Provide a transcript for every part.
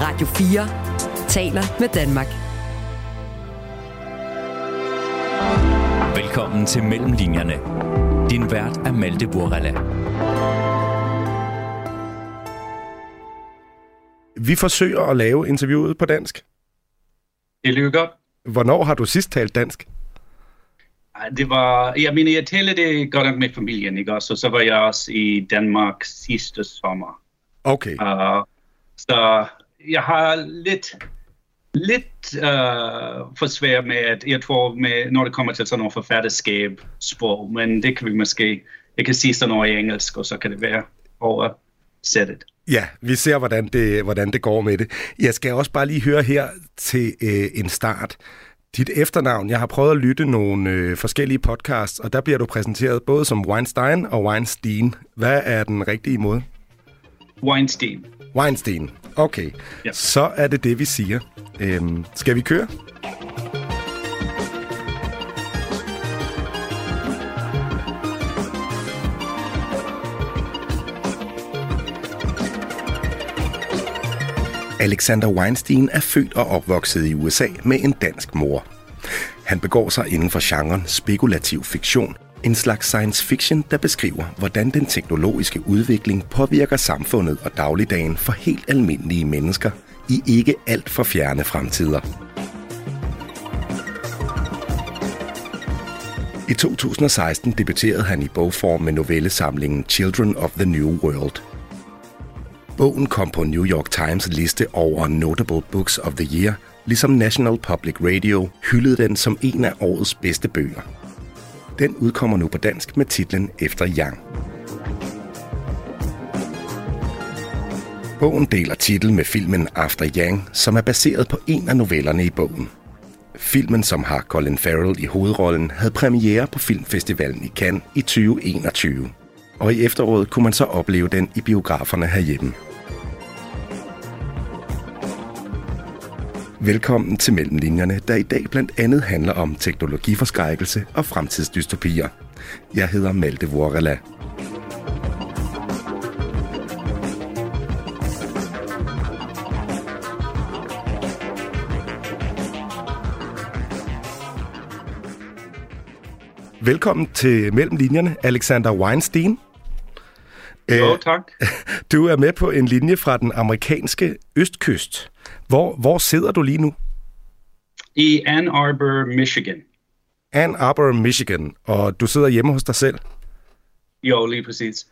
Radio 4 taler med Danmark. Velkommen til Mellemlinjerne. Din vært er Malte Burrella. Vi forsøger at lave interviewet på dansk. Det lyder godt. Hvornår har du sidst talt dansk? Det var, jeg mener, jeg talte det godt nok med familien, ikke også? Og så var jeg også i Danmark sidste sommer. Okay. Uh, så jeg har lidt, lidt uh, for svært med, at jeg tror, med, når det kommer til sådan noget forfatterskab, sprog, men det kan vi måske, jeg kan sige sådan noget i engelsk, og så kan det være oversættet. Ja, vi ser, hvordan det, hvordan det går med det. Jeg skal også bare lige høre her til øh, en start. Dit efternavn, jeg har prøvet at lytte nogle øh, forskellige podcasts, og der bliver du præsenteret både som Weinstein og Weinstein. Hvad er den rigtige måde? Weinstein. Weinstein. Okay, Ja. så er det det, vi siger. Øhm, skal vi køre? Alexander Weinstein er født og opvokset i USA med en dansk mor. Han begår sig inden for genren spekulativ fiktion, en slags science fiction, der beskriver, hvordan den teknologiske udvikling påvirker samfundet og dagligdagen for helt almindelige mennesker i ikke alt for fjerne fremtider. I 2016 debuterede han i bogform med novellesamlingen Children of the New World. Bogen kom på New York Times liste over Notable Books of the Year, ligesom National Public Radio hyldede den som en af årets bedste bøger. Den udkommer nu på dansk med titlen Efter Yang. Bogen deler titel med filmen After Yang, som er baseret på en af novellerne i bogen. Filmen, som har Colin Farrell i hovedrollen, havde premiere på Filmfestivalen i Cannes i 2021. Og i efteråret kunne man så opleve den i biograferne herhjemme. Velkommen til Mellemlinjerne, der i dag blandt andet handler om teknologiforskrækkelse og fremtidsdystopier. Jeg hedder Malte Vorela. Velkommen til Mellemlinjerne, Alexander Weinstein. Jo, tak. Du er med på en linje fra den amerikanske østkyst. Hvor, hvor sidder du lige nu? I Ann Arbor, Michigan. Ann Arbor, Michigan, og du sidder hjemme hos dig selv. Jo, lige præcis.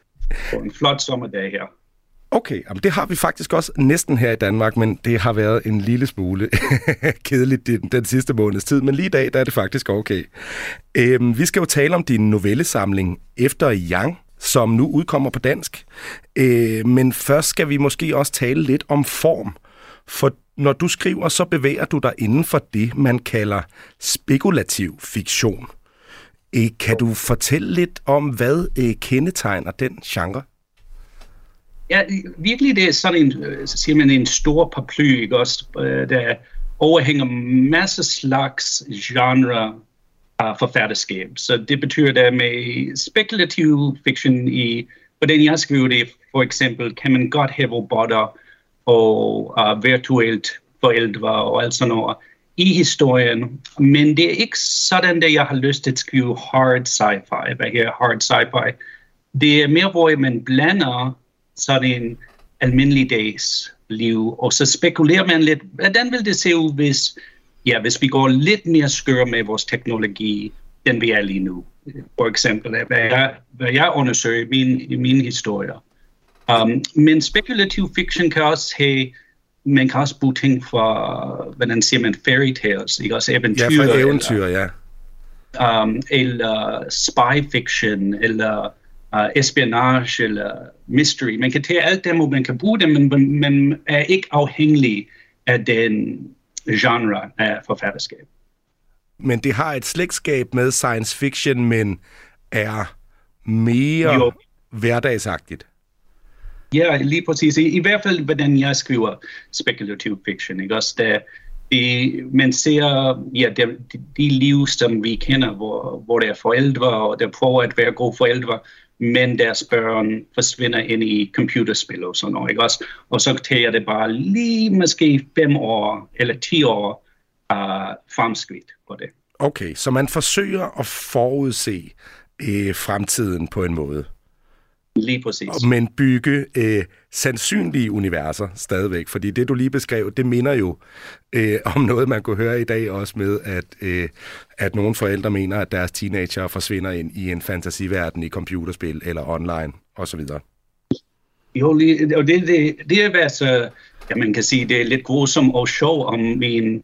På en flot sommerdag her. Okay, jamen det har vi faktisk også næsten her i Danmark, men det har været en lille smule kedeligt den, den sidste måneds tid, men lige i dag der er det faktisk okay. Øhm, vi skal jo tale om din novellesamling Efter Yang, som nu udkommer på dansk. Øh, men først skal vi måske også tale lidt om form, for når du skriver, så bevæger du dig inden for det, man kalder spekulativ fiktion. Eh, kan du fortælle lidt om, hvad eh, kendetegner den genre? Ja, virkelig det er sådan en, øh, så siger man en stor paraply, ikke også, øh, der overhænger masser slags genre af forfatterskab. Så det betyder, at med spekulativ fiction i, hvordan jeg skriver det, for eksempel, kan man godt have robotter og uh, virtuelt forældre og alt sådan noget i historien. Men det er ikke sådan, at jeg har lyst til at skrive hard sci-fi. Hvad her hard sci-fi? Det er mere, hvor man blander sådan en almindelig dags liv, og så spekulerer man lidt, hvordan vil det se ud, hvis, ja, hvis vi går lidt mere skøre med vores teknologi, end vi er lige nu. For eksempel, hvad jeg, hvad jeg undersøger i min, i mine historier. Um, men spekulativ fiction kan også have, man kan også bruge ting fra, hvordan siger man, fairy tales, ikke også eventyr. Ja, for eventyr, ja. Eller, um, eller spy fiction, eller uh, espionage, eller mystery. Man kan tage alt det, og man kan bruge det, men man er ikke afhængig af den genre af forfatterskab. Men det har et slægtskab med science fiction, men er mere Jo. hverdagsagtigt. Ja, lige præcis. I, I hvert fald, hvordan jeg skriver spekulativ fiction. Ikke? Også der, de, man ser ja, de, de liv, som vi kender, hvor, hvor der er forældre, og der prøver at være gode forældre, men deres børn forsvinder ind i computerspil og sådan noget, ikke også? Og så tager det bare lige måske fem år eller ti år uh, fremskridt på det. Okay, så man forsøger at forudse øh, fremtiden på en måde. Lige præcis. Men bygge øh, sandsynlige universer stadigvæk, fordi det, du lige beskrev, det minder jo øh, om noget, man kunne høre i dag også med, at, øh, at nogle forældre mener, at deres teenager forsvinder ind i en fantasiverden i computerspil eller online osv. Jo, og det, det, det er hvad så, ja, man kan sige, det er lidt grusomt og sjov om min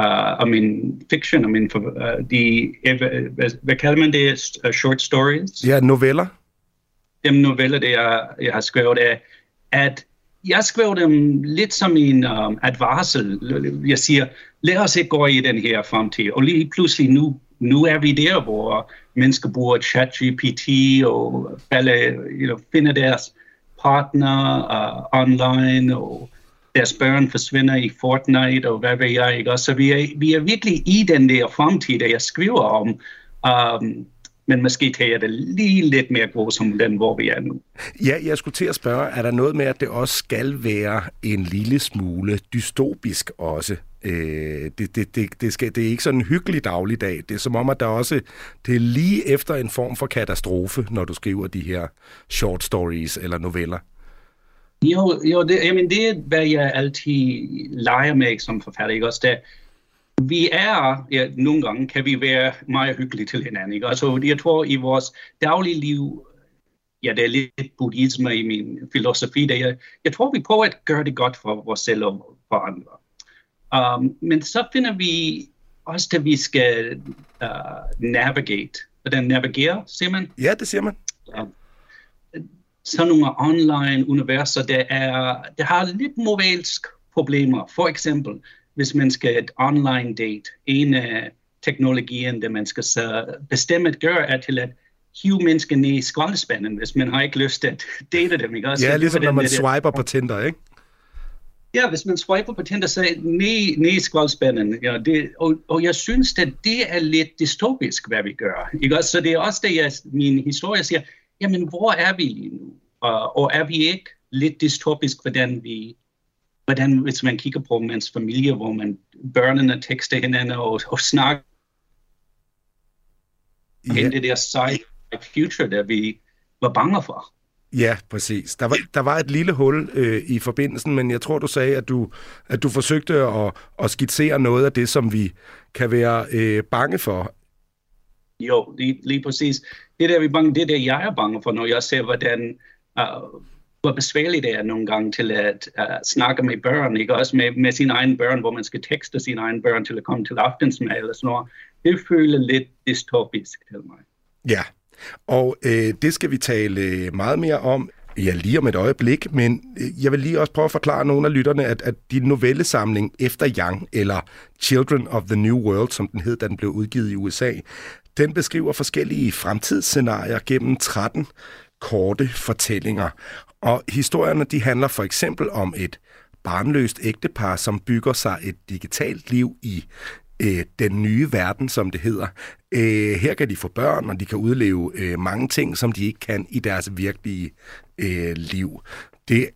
uh, om min fiction, om min, uh, de, hvad, hvad kalder man det, short stories? Ja, noveller dem noveller, det jeg, jeg har skrevet, er, at jeg skrev dem lidt som en um, advarsel. Jeg siger, lad os ikke gå i den her fremtid. Og lige pludselig nu, nu er vi der, hvor mennesker bruger ChatGPT og alle, you know, finder deres partner uh, online, og deres børn forsvinder i Fortnite, og hvad ved jeg. Ikke? Så vi er, vi er virkelig i den der fremtid, der jeg skriver om. Um, men måske tager det lige lidt mere grusom den, hvor vi er nu. Ja, jeg skulle til at spørge, er der noget med, at det også skal være en lille smule dystopisk også? Øh, det, det, det, det, skal, det er ikke sådan en hyggelig dagligdag. Det er som om, at der også det er lige efter en form for katastrofe, når du skriver de her short stories eller noveller. Jo, jo det, jeg mener, det er, hvad jeg altid leger med som forfatter. Ikke? Også det, vi er, ja, nogle gange kan vi være meget hyggelige til hinanden. Ikke? Altså, jeg tror, i vores daglige liv, ja, det er lidt buddhisme i min filosofi, der jeg, jeg tror, vi prøver at gøre det godt for os selv og for andre. Um, men så finder vi også, at vi skal uh, navigate. Hvordan navigere, siger man? Ja, det siger man. Ja. Sådan nogle online universer, der, er, der har lidt moralsk problemer. For eksempel, hvis man skal et online date, en af teknologien, der man skal så bestemt gøre, er til at hive mennesker ned i skraldespanden, hvis man har ikke lyst til at date dem. Ikke? Også ja, ligesom når man swiper på Tinder, ikke? Ja, hvis man swiper på Tinder, så ned, ned i skraldespanden. Ja, det, og, og jeg synes, at det er lidt dystopisk, hvad vi gør. Ikke? Så det er også det, jeg, min historie siger, jamen, hvor er vi lige nu? Og, og er vi ikke lidt dystopisk, hvordan vi hvordan, hvis man kigger på mens familie, hvor man børnene tekster hinanden og, og snakker yeah. det der sci future, der vi var bange for. Ja, præcis. Der var, der var et lille hul øh, i forbindelsen, men jeg tror, du sagde, at du, at du forsøgte at, at skitsere noget af det, som vi kan være øh, bange for. Jo, lige, lige præcis. Det der, vi bange, det der, jeg er bange for, når jeg ser, hvordan uh, hvor besværligt det er nogle gange til at uh, snakke med børn, ikke? også med, med sine egne børn, hvor man skal tekste sine egne børn til at komme til aftensmad eller sådan noget. Det føler lidt dystopisk til mig. Ja, og øh, det skal vi tale øh, meget mere om Ja, lige om et øjeblik, men øh, jeg vil lige også prøve at forklare nogle af lytterne, at, at din novellesamling Efter Yang, eller Children of the New World, som den hed, da den blev udgivet i USA, den beskriver forskellige fremtidsscenarier gennem 13 korte fortællinger. Og historierne de handler for eksempel om et barnløst ægtepar, som bygger sig et digitalt liv i øh, den nye verden, som det hedder. Øh, her kan de få børn, og de kan udleve øh, mange ting, som de ikke kan i deres virkelige øh, liv. Det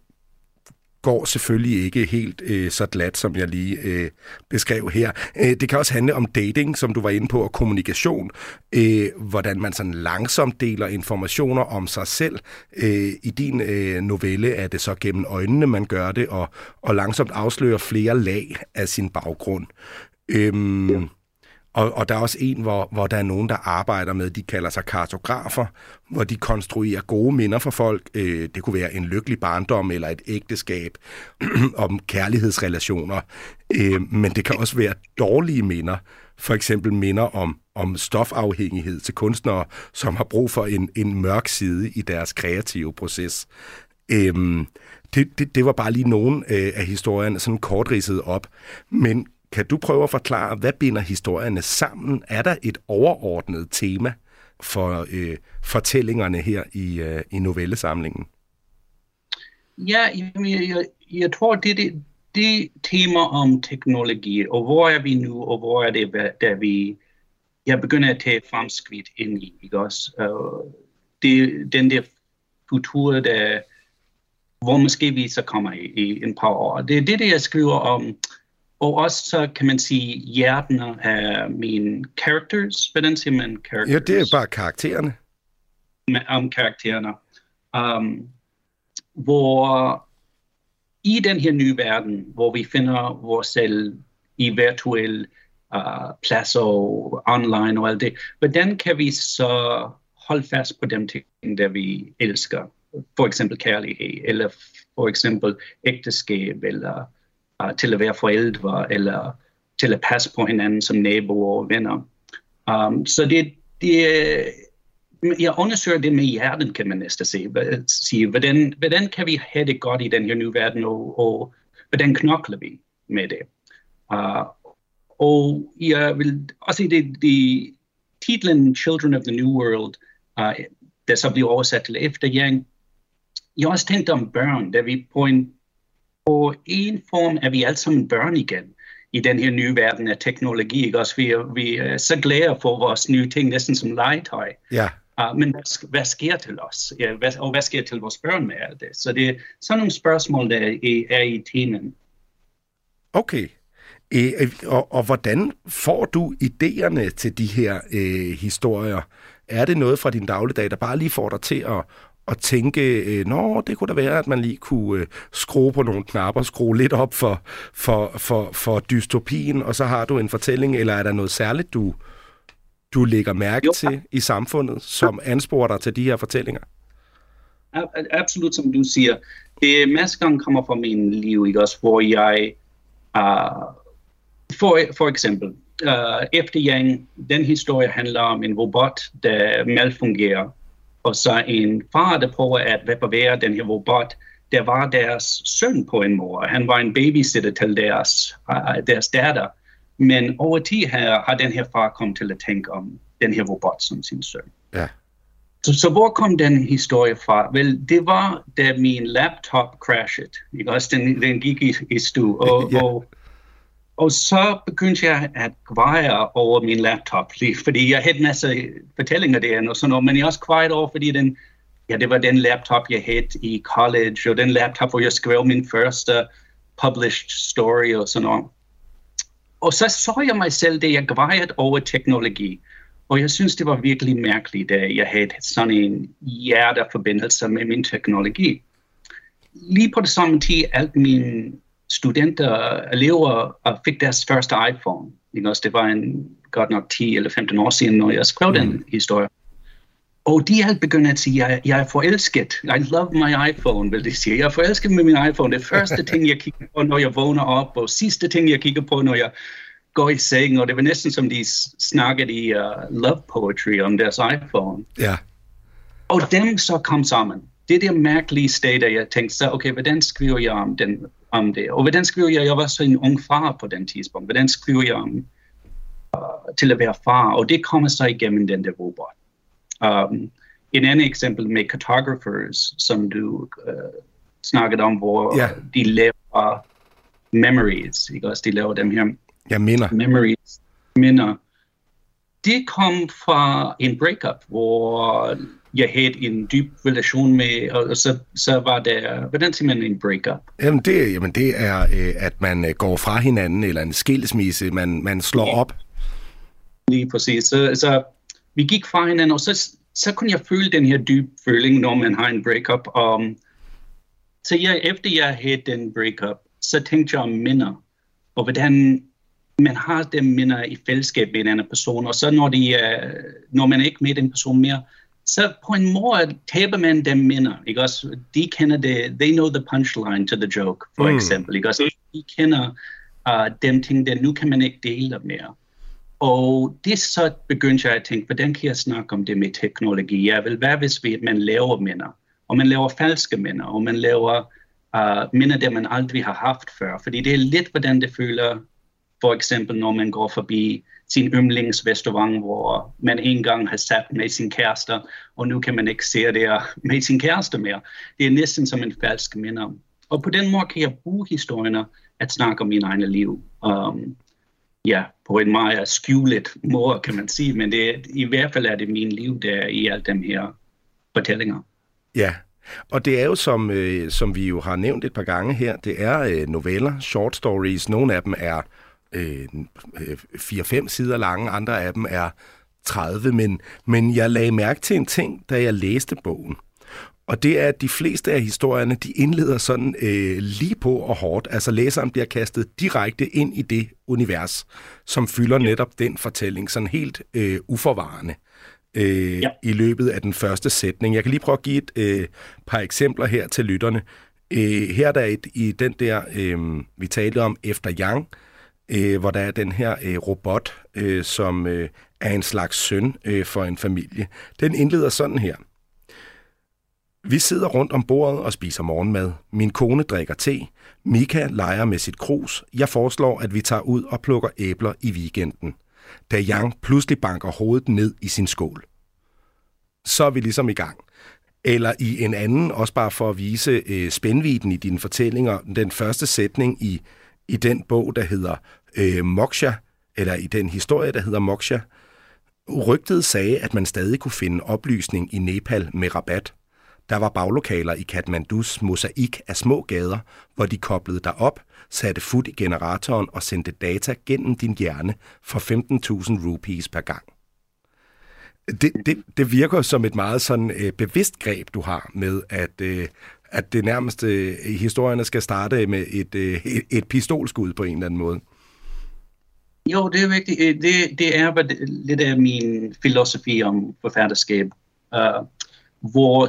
går selvfølgelig ikke helt øh, så glat, som jeg lige øh, beskrev her. Øh, det kan også handle om dating, som du var inde på, og kommunikation. Øh, hvordan man sådan langsomt deler informationer om sig selv. Øh, I din øh, novelle er det så gennem øjnene, man gør det, og, og langsomt afslører flere lag af sin baggrund. Øhm, ja. Og, og der er også en, hvor, hvor der er nogen, der arbejder med, de kalder sig kartografer, hvor de konstruerer gode minder for folk. Øh, det kunne være en lykkelig barndom eller et ægteskab om kærlighedsrelationer. Øh, men det kan også være dårlige minder. For eksempel minder om, om stofafhængighed til kunstnere, som har brug for en, en mørk side i deres kreative proces. Øhm, det, det, det var bare lige nogen øh, af historierne sådan kortridset op. Men kan du prøve at forklare, hvad binder historierne sammen? Er der et overordnet tema for øh, fortællingerne her i, øh, i novellesamlingen? Ja, jeg, jeg, jeg tror, det, det, det tema om teknologi, og hvor er vi nu, og hvor er det, der vi jeg begynder at tage fremskridt ind i, ikke også? Uh, det, den der kultur, der, hvor måske vi så kommer i, i en par år. Det er det, det jeg skriver om. Og også så kan man sige hjertene af mine characters. Hvordan siger man characters? Ja, det er bare karaktererne. Om karaktererne. Um, hvor i den her nye verden, hvor vi finder vores selv i virtuelle uh, pladser og online og alt det, hvordan kan vi så holde fast på de ting, der vi elsker? For eksempel kærlighed, eller for eksempel ægteskab, eller uh, til at være forældre, eller til at passe på hinanden som naboer og venner. Um, så det, det, øh, jeg undersøger det med hjertet, kan man næsten sige. sige hvordan, hvordan kan vi have det godt i den her nye verden, og, og hvordan knokler vi med det? Uh, og jeg vil også sige, det, det titlen Children of the New World, uh, der så bliver oversat til efterhjælp, jeg har også tænkt om børn, da vi på en, på en form er vi alle sammen børn igen i den her nye verden af teknologi. Ikke? Også vi, er, vi er så glade for vores nye ting, næsten som legetøj. Ja. Uh, men hvad, hvad sker til os? Ja, hvad, og hvad sker til vores børn med alt det? Så det er sådan nogle spørgsmål, der er, er i temaen. Okay. E, og, og hvordan får du idéerne til de her øh, historier? Er det noget fra din dagligdag, der bare lige får dig til at, at tænke, øh, nå, det kunne da være, at man lige kunne øh, skrue på nogle knapper, skrue lidt op for, for, for, for dystopien, og så har du en fortælling, eller er der noget særligt, du, du lægger mærke jo. til i samfundet, som ansporer dig til de her fortællinger? Absolut, som du siger. Det masser gange kommer fra min liv, ikke også, hvor jeg, uh, for, for eksempel, uh, efter Yang, den historie handler om en robot, der malfungerer, og så en far, der prøver at reparere den her robot, der var deres søn på en mor. Han var en babysitter til deres, uh, deres datter. Men over tid her har den her far kommet til at tænke om den her robot som sin søn. Ja. Så, så hvor kom den historie fra? Vel, det var, da min laptop crashede. Ikke? Også den, den gik i, i stu. Og, ja. og, og så begyndte jeg at greje over min laptop, fordi jeg havde en masse fortællinger der, og sådan noget, men jeg også grejede over, fordi den, ja, det var den laptop, jeg havde i college, og den laptop, hvor jeg skrev min første published story og sådan noget. Og så så jeg mig selv, det jeg kvejede over teknologi. Og jeg synes, det var virkelig mærkeligt, da jeg havde sådan en hjerteforbindelse med min teknologi. Lige på det samme tid, alt min studenter, elever fik deres første iPhone. Ikke også? Det var en, godt nok 10 eller 15 år siden, når jeg skrev mm. den historie. Og de alt begynder at sige, jeg, jeg er forelsket. I love my iPhone, vil de sige. Jeg er forelsket med min iPhone. Det første ting, jeg kigger på, når jeg vågner op, og sidste ting, jeg kigger på, når jeg går i seng. Og det var næsten som de snakkede i uh, love poetry om deres iPhone. Ja. Og dem så kom sammen. Det er det mærkelige sted, der jeg tænkte så, okay, hvordan skriver jeg om, den, om det? Og hvordan skriver jeg, jeg var så en ung far på den tidspunkt. Hvordan skriver jeg om uh, til at være far? Og det kommer så igennem den der robot. Um, en anden eksempel med cartographers, som du uh, snakkede om, hvor yeah. de laver memories, ikke også? De laver dem her ja, minder. memories, minder. Det kom fra en breakup, hvor jeg havde en dyb relation med, og så, så var der, hvordan siger man en breakup? Jamen det, jamen det er, øh, at man øh, går fra hinanden, eller en skilsmisse, man, man slår ja. op. Lige præcis. Så, så vi gik fra hinanden, og så, så kunne jeg føle den her dybe føling, når man har en breakup. Um, så jeg, efter jeg havde den breakup, så tænkte jeg om minder, og hvordan man har dem minder i fællesskab med en anden person, og så når, de, når man ikke med den person mere, så på en måde taber man dem minder, ikke også? De kender det, they know the punchline to the joke, for mm. eksempel, ikke også? De kender uh, dem ting, der nu kan man ikke dele mere. Og det så begyndte jeg at tænke, hvordan kan jeg snakke om det med teknologi? Jeg vil være, hvis vi, man laver minder, og man laver falske minder, og man laver uh, minder, der man aldrig har haft før. Fordi det er lidt, hvordan det føler, for eksempel når man går forbi sin yndlingsrestaurant, hvor man engang har sat med sin kæreste, og nu kan man ikke se det med sin kæreste mere. Det er næsten som en falsk minder. Og på den måde kan jeg bruge historierne at snakke om min egen liv. Um, ja, på en meget skjulet måde, kan man sige, men det, i hvert fald er det min liv, der i alt dem her fortællinger. Ja, og det er jo, som, øh, som vi jo har nævnt et par gange her, det er øh, noveller, short stories. Nogle af dem er øh, 4-5 sider lange, andre af dem er 30, men, men jeg lagde mærke til en ting, da jeg læste bogen. Og det er, at de fleste af historierne, de indleder sådan øh, lige på og hårdt. Altså læseren bliver kastet direkte ind i det univers, som fylder netop den fortælling, sådan helt øh, uforvarende øh, ja. i løbet af den første sætning. Jeg kan lige prøve at give et øh, par eksempler her til lytterne. Øh, her er der et, i den der, øh, vi talte om efter Yang, øh, Øh, hvor der er den her øh, robot, øh, som øh, er en slags søn øh, for en familie. Den indleder sådan her. Vi sidder rundt om bordet og spiser morgenmad. Min kone drikker te. Mika leger med sit krus. Jeg foreslår, at vi tager ud og plukker æbler i weekenden. Da Yang pludselig banker hovedet ned i sin skål. Så er vi ligesom i gang. Eller i en anden, også bare for at vise øh, spændviden i dine fortællinger, den første sætning i, i den bog, der hedder øh, Moksha, eller i den historie, der hedder Moksha. Rygtet sagde, at man stadig kunne finde oplysning i Nepal med rabat. Der var baglokaler i Kathmandus mosaik af små gader, hvor de koblede dig op, satte fod i generatoren og sendte data gennem din hjerne for 15.000 rupees per gang. Det, det, det virker som et meget sådan øh, bevidst greb, du har med, at, øh, at det nærmeste øh, historierne skal starte med et, øh, et, et pistolskud på en eller anden måde. Jo, det er vigtigt. Øh, det, det er lidt af min filosofi om forfatterskab. Uh, hvor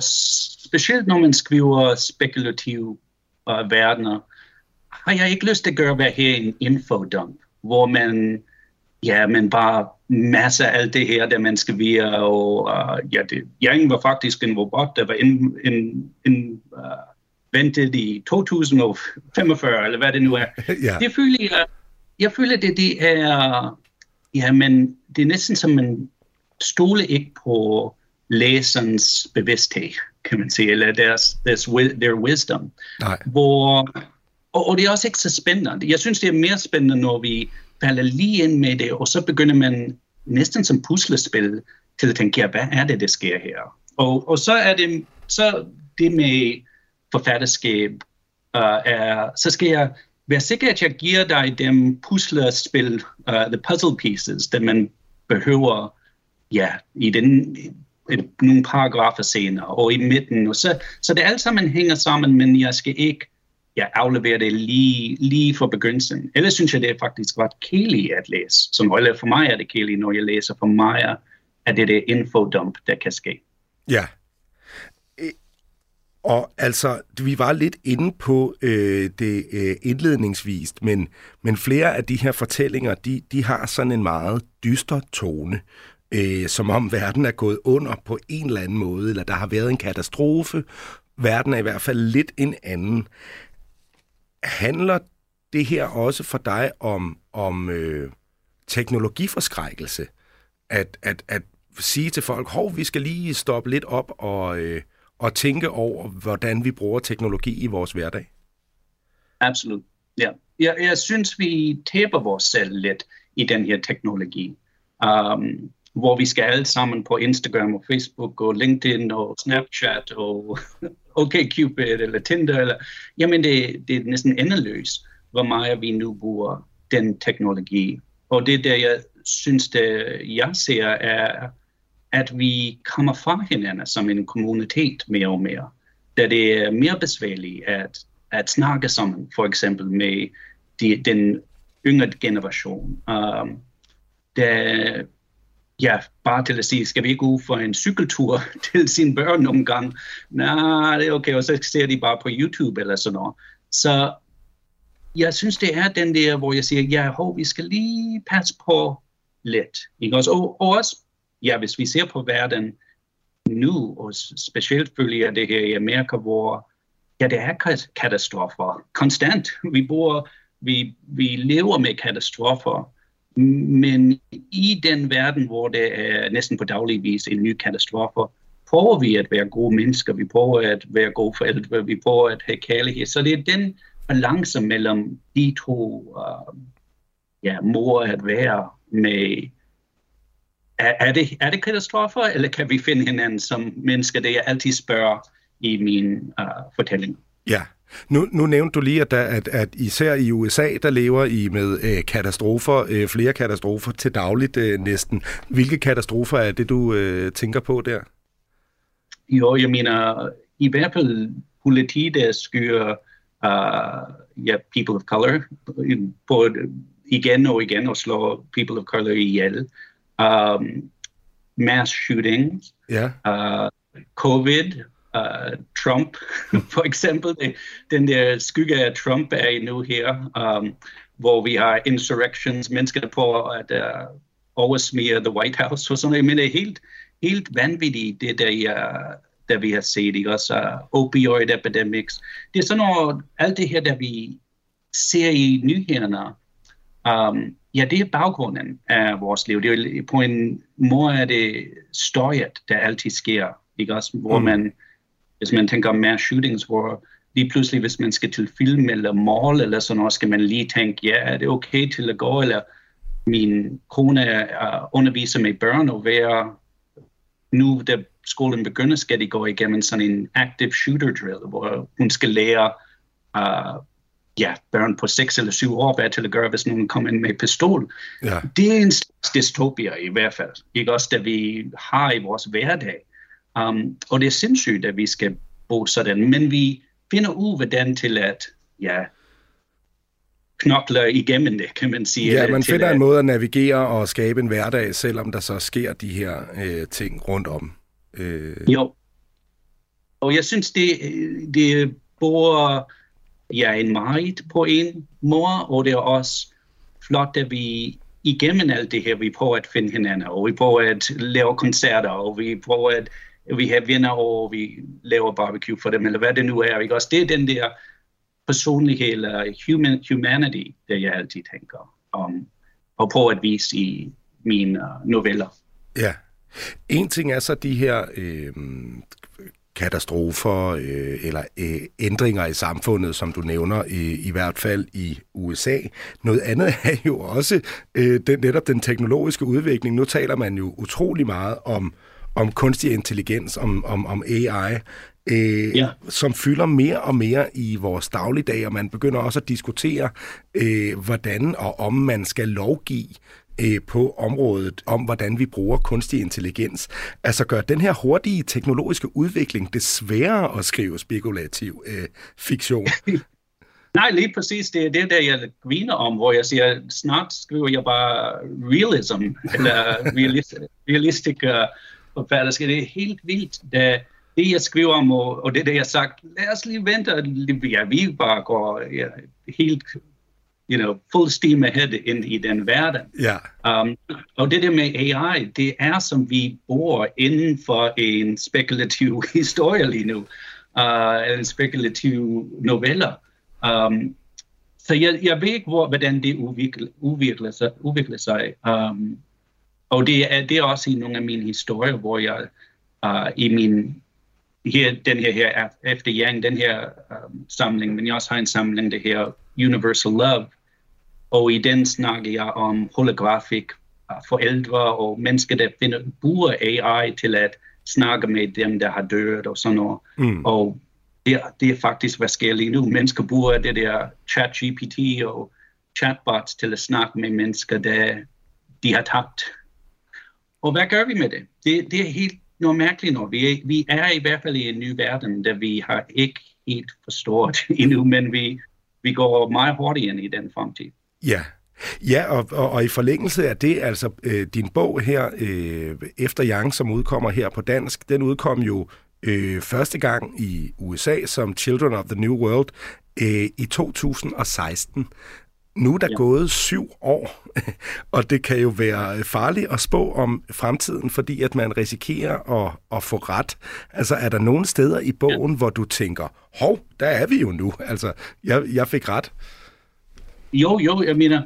specielt når man skriver spekulative uh, verdener, har jeg ikke lyst til at gøre hver her en infodump, hvor man, ja, man bare masser af alt det her, der man skal via, og uh, ja, det, Yang var faktisk en robot, der var in, in, in, uh, ventet i 2045, eller hvad det nu er. ja. Det føler jeg, jeg føler, det, det er, ja, men det er næsten som man stoler ikke på læserens bevidsthed, kan man sige, eller deres, deres, their wisdom. Nej. Hvor, og, og det er også ikke så spændende. Jeg synes, det er mere spændende, når vi falder lige ind med det, og så begynder man næsten som puslespil til at tænke, ja, hvad er det, der sker her? Og, og så er det, så det med forfatterskab, uh, er, så skal jeg være sikker, at jeg giver dig dem puslespil, uh, the puzzle pieces, der man behøver ja, i den, nogle paragrafer senere og i midten. Og så, så det alt sammen hænger sammen, men jeg skal ikke ja, afleverer det lige, lige fra begyndelsen. Ellers synes jeg, det er faktisk ret kedeligt at læse. Som, eller for mig er det kedeligt, når jeg læser. For mig er det det infodump, der kan ske. Ja. Øh, og altså, vi var lidt inde på øh, det øh, indledningsvist, men, men flere af de her fortællinger, de, de har sådan en meget dyster tone øh, som om verden er gået under på en eller anden måde, eller der har været en katastrofe. Verden er i hvert fald lidt en anden. Handler det her også for dig om, om øh, teknologiforskrækkelse? At, at, at sige til folk, hov, vi skal lige stoppe lidt op og, øh, og tænke over, hvordan vi bruger teknologi i vores hverdag? Absolut, ja. Jeg, jeg synes, vi taber vores selv lidt i den her teknologi. Um, hvor vi skal alle sammen på Instagram og Facebook og LinkedIn og Snapchat og OkCupid eller Tinder. Eller, jamen, det, det er næsten endeløst, hvor meget vi nu bruger den teknologi. Og det der, jeg synes, det jeg ser, er, at vi kommer fra hinanden som en kommunitet mere og mere. Da det er mere besværligt at, at snakke sammen, for eksempel med de, den yngre generation. Um, der, ja, bare til at sige, skal vi ikke ud for en cykeltur til sine børn nogle gange? Nej, det er okay, og så ser de bare på YouTube eller sådan noget. Så jeg synes, det er den der, hvor jeg siger, ja, ho, vi skal lige passe på lidt. Ikke? Også, og, og også, ja, hvis vi ser på verden nu, og specielt følger det her i Amerika, hvor ja, det er katastrofer konstant. Vi bor, vi, vi lever med katastrofer men i den verden, hvor det er næsten på daglig vis en ny katastrofe, prøver vi at være gode mennesker, vi prøver at være gode forældre, vi prøver at have kærlighed. Så det er den balance mellem de to uh, ja, mor at være med er, er, det, er det katastrofer, eller kan vi finde hinanden som mennesker? Det jeg altid spørger i min uh, fortælling. Ja. Nu, nu nævnte du lige, at, der, at, at især i USA, der lever I med øh, katastrofer, øh, flere katastrofer til dagligt øh, næsten. Hvilke katastrofer er det, du øh, tænker på der? Jo, jeg mener, i hvert fald politi, der skyer uh, ja, people of color, både igen og igen og slår people of color ihjel. Um, mass shootings, Ja. uh, covid, uh, Trump, for eksempel. Det, den der skygge af Trump er i nu her, um, hvor vi har insurrections, mennesker på at uh, oversmire The White House og sådan noget. Men det er helt, helt vanvittigt, det der, uh, der vi har set, ikke? Også uh, opioid epidemics. Det er sådan noget, alt det her, der vi ser i nyhederne, um, ja, det er baggrunden af vores liv. Det er, på en måde er det støjet, der altid sker, ikke også? Hvor Mm. man, hvis man tænker om mass shootings, hvor lige pludselig, hvis man skal til film eller mall eller sådan noget, skal man lige tænke, ja, er det okay til at gå, eller min kone er underviser med børn og være nu, da skolen begynder, skal de gå igennem sådan en active shooter drill, hvor hun skal lære uh, ja, børn på 6 eller 7 år, hvad til at gøre, hvis nogen kommer ind med pistol. Ja. Det er en slags dystopia i hvert fald. Ikke også, det vi har i vores hverdag. Um, og det er sindssygt, at vi skal bo sådan, men vi finder ud, hvordan til at, ja, knokler igennem det, kan man sige. Ja, man finder at- en måde at navigere og skabe en hverdag, selvom der så sker de her øh, ting rundt om. Øh, Jo. Og jeg synes, det, det både ja, en meget på en måde, og det er også flot, at vi igennem alt det her, vi prøver at finde hinanden, og vi prøver at lave koncerter, og vi prøver at vi har venner, over, vi laver barbecue for dem, eller hvad det nu er. Ikke? Også det er den der personlighed, eller human, humanity, der jeg altid tænker om, og prøver at vise i mine øh, noveller. Ja. En ting er så de her øh, katastrofer øh, eller øh, ændringer i samfundet, som du nævner, i, i hvert fald i USA. Noget andet er jo også øh, den, netop den teknologiske udvikling. Nu taler man jo utrolig meget om, om kunstig intelligens, om, om, om AI, øh, Ja. som fylder mere og mere i vores dagligdag, og man begynder også at diskutere, øh, hvordan og om man skal lovgive øh, på området om, hvordan vi bruger kunstig intelligens. Altså gør den her hurtige teknologiske udvikling det sværere at skrive spekulativ øh, fiktion. Nej, lige præcis. Det er det, der jeg griner om, hvor jeg siger, snart skriver jeg bare realism, eller realist, realistic uh, forfatterskab. Det er helt vildt, da det, jeg skriver om, og, og det, der jeg har sagt, lad os lige vente, og ja, vi bare går ja, helt, you know, full steam ahead ind i den verden. Ja, Um, og det der med AI, det er som vi bor inden for en spekulativ historie lige nu, uh, en spekulativ noveller. Um, så jeg, jeg ved ikke, hvor, hvordan det udvikler, udvikler sig. Udvikler sig. Um, og det er, det er også i nogle af mine historier, hvor jeg uh, i min her, den her, her efter Yang, den her um, samling, men jeg også har en samling, det her Universal Love, og i den snakker jeg om holografik uh, forældre og mennesker, der finder, bruger AI til at snakke med dem, der har død og sådan noget. Mm. Og det, det er faktisk, hvad sker lige nu. Mennesker bruger det der chat-GPT og chatbots til at snakke med mennesker, der de har tabt. Og hvad gør vi med det? Det, det er helt noget mærkeligt noget. Vi er, vi er i hvert fald i en ny verden, der vi har ikke helt forstået endnu, men vi, vi går meget hurtigt ind i den fremtid. Ja. Ja, og, og, og i forlængelse af det, altså øh, din bog her, øh, Efter Yang, som udkommer her på dansk, den udkom jo øh, første gang i USA som Children of the New World øh, i 2016. Nu er der ja. Gået syv år, og det kan jo være farligt at spå om fremtiden, fordi at man risikerer at, at få ret. Altså er der nogle steder i bogen, ja. hvor du tænker, hov, der er vi jo nu, altså jeg, jeg fik ret. Jo, jo, jeg mener,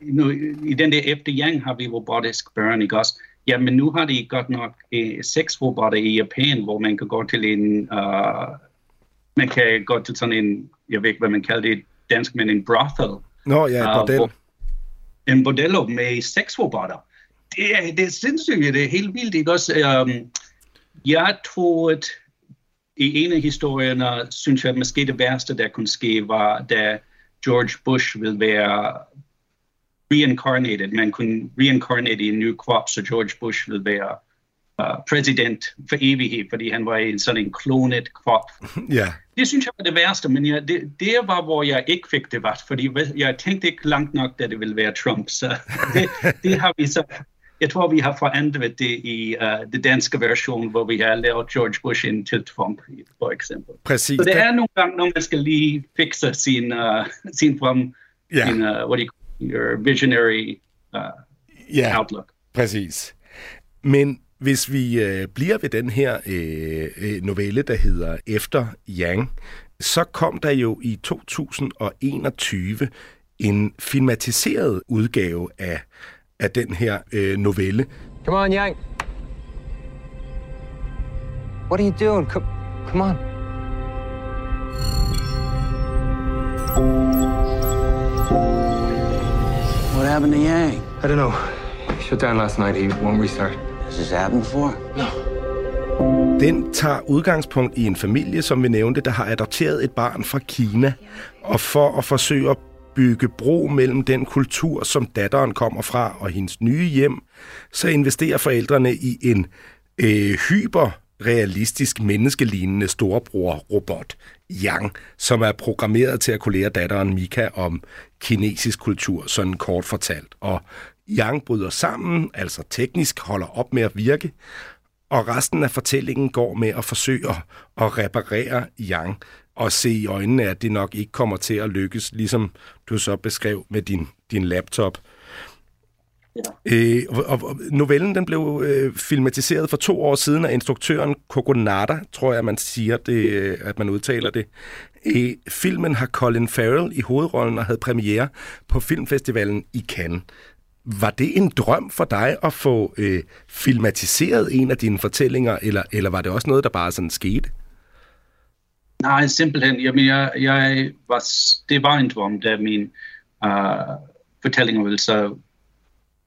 nu, i den der efter Yang har vi robotisk børn, ikke også? Ja, men nu har de godt nok eh, seks robotter i Japan, hvor man kan gå til en, uh, man kan gå til sådan en, jeg ved ikke, hvad man kalder det dansk, men en brothel. Nå ja, et Ah, bordel. hvor- En bordello med seks robotter. det, er, det er sindssygt, det er helt vildt. Ikke? Også, um, jeg tror, at i en af historierne, synes jeg, at måske det værste, der kunne ske, var, da George Bush ville være reincarnated. Man kunne reincarnate i en ny krop, så George Bush ville være uh, præsident for evighed, fordi han var i en sådan en klonet krop. Ja. Det synes jeg var det værste, men jeg, det, det var, hvor jeg ikke fik det vart, fordi jeg tænkte ikke langt nok, da det ville være Trump. Så det, det har vi så jeg tror, vi har forandret det i uh, det danske version, hvor vi har lavet George Bush ind til Trump, for eksempel. Præcis. Så det er nogle gange, når man skal lige fikse sin, uh, sin, from, Ja. sin uh, what do you call your visionary uh, Ja, outlook. præcis. Men hvis vi øh, bliver ved den her øh, øh, novelle, der hedder Efter Yang, så kom der jo i 2021 en filmatiseret udgave af, af den her øh, novelle. Come on, Yang. What are you doing? Come, come on. What happened to Yang? I don't know. He shut down last night. He won't restart. Has this happened before? Den tager udgangspunkt i en familie, som vi nævnte, der har adopteret et barn fra Kina. Og for at forsøge at bygge bro mellem den kultur, som datteren kommer fra, og hendes nye hjem, så investerer forældrene i en øh, hyperrealistisk menneskelignende storebror-robot, Yang, som er programmeret til at kunne lære datteren Mika om kinesisk kultur, sådan kort fortalt. Og Yang bryder sammen, altså teknisk holder op med at virke, og resten af fortællingen går med at forsøge at, reparere Yang og se i øjnene, at det nok ikke kommer til at lykkes, ligesom du så beskrev med din, din laptop. Ja. Øh, og, og novellen den blev øh, filmatiseret for to år siden af instruktøren Kokonada, tror jeg, man siger det, øh, at man udtaler det. Øh, filmen har Colin Farrell i hovedrollen og havde premiere på Filmfestivalen i Cannes. Var det en drøm for dig at få øh, filmatiseret en af dine fortællinger, eller, eller var det også noget, der bare sådan skete? Nej, simpelthen. Jamen, jeg, jeg var, det var en drøm, da min øh, uh, fortællinger ville så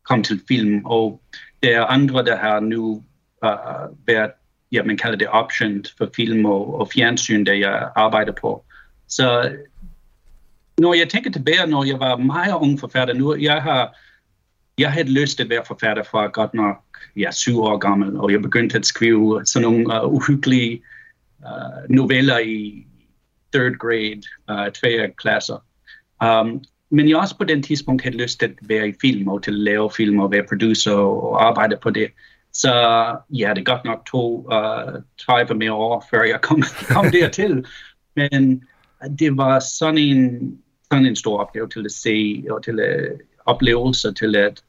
komme til film, og der er andre, der har nu øh, været, ja, man kalder det option for film og, og fjernsyn, der jeg arbejder på. Så når jeg tænker tilbage, når jeg var meget ung forfatter, nu jeg har jeg havde lyst til at være forfatter fra godt nok ja, syv år gammel, og jeg begyndte at skrive sådan nogle uh, uhyggelige uh, noveller i third grade, uh, tredje klasser. Um, men jeg også på den tidspunkt havde lyst til at være i film, og til at lave film, og være producer og arbejde på det. Så ja, det godt nok tog uh, 30 mere år, før jeg kom, kom dertil. Men det var sådan en, sådan en stor opgave til at se, og til at oplevelser til at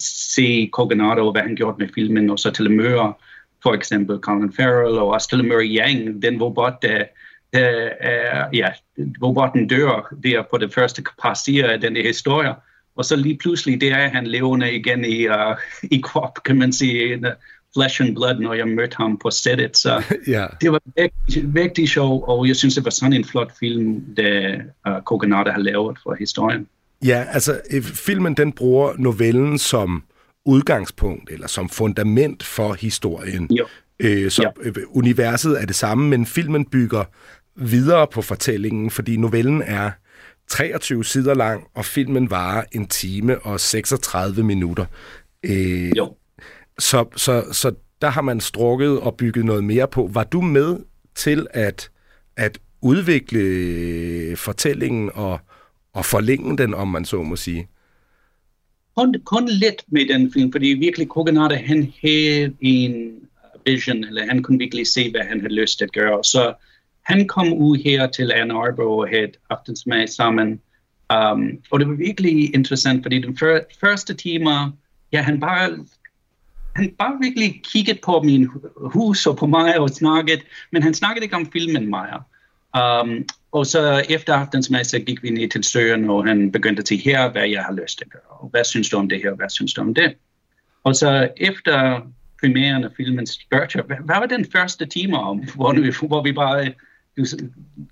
se Cogonado og hvad han gjorde med filmen, og så til at møde for eksempel Colin Farrell, og også møde Yang, den robot, der, der er, ja, robotten dør der på det første par sider af den historie, og så lige pludselig, det er han levende igen i, uh, i krop, kan man sige, in, uh, flesh and blood, når jeg mødte ham på sættet, så Ja. det var virkelig, virkelig sjov, og jeg synes, det var sådan en flot film, der uh, Cogonado har lavet for historien. Ja, altså øh, filmen den bruger novellen som udgangspunkt eller som fundament for historien. Jo. Øh, så Ja. øh, universet er det samme, men filmen bygger videre på fortællingen, fordi novellen er 23 sider lang, og filmen varer en time og 36 minutter. Øh, Jo. så, så, så der har man strukket og bygget noget mere på. Var du med til at, at udvikle fortællingen og, og forlænge den, om man så må sige? kun, kun lidt med den film, fordi virkelig Koganada, han havde en vision, eller han kunne virkelig se, hvad han havde lyst til at gøre. Så han kom ud her til Ann Arbor og havde aftensmad sammen. Um, og det var virkelig interessant, fordi den før, første timer, ja, han bare han bare virkelig kigget på min hus og på mig og snakket, men han snakkede ikke om filmen meget. Um, og så efter aftensmad, så gik vi ned til søen, og han begyndte at sige, her hvad jeg har lyst til at gøre, og hvad synes du om det her, hvad synes du om det? Og så efter premieren af filmen spurgte jeg, hvad, hvad var den første time om, hvor, vi, hvor vi bare du,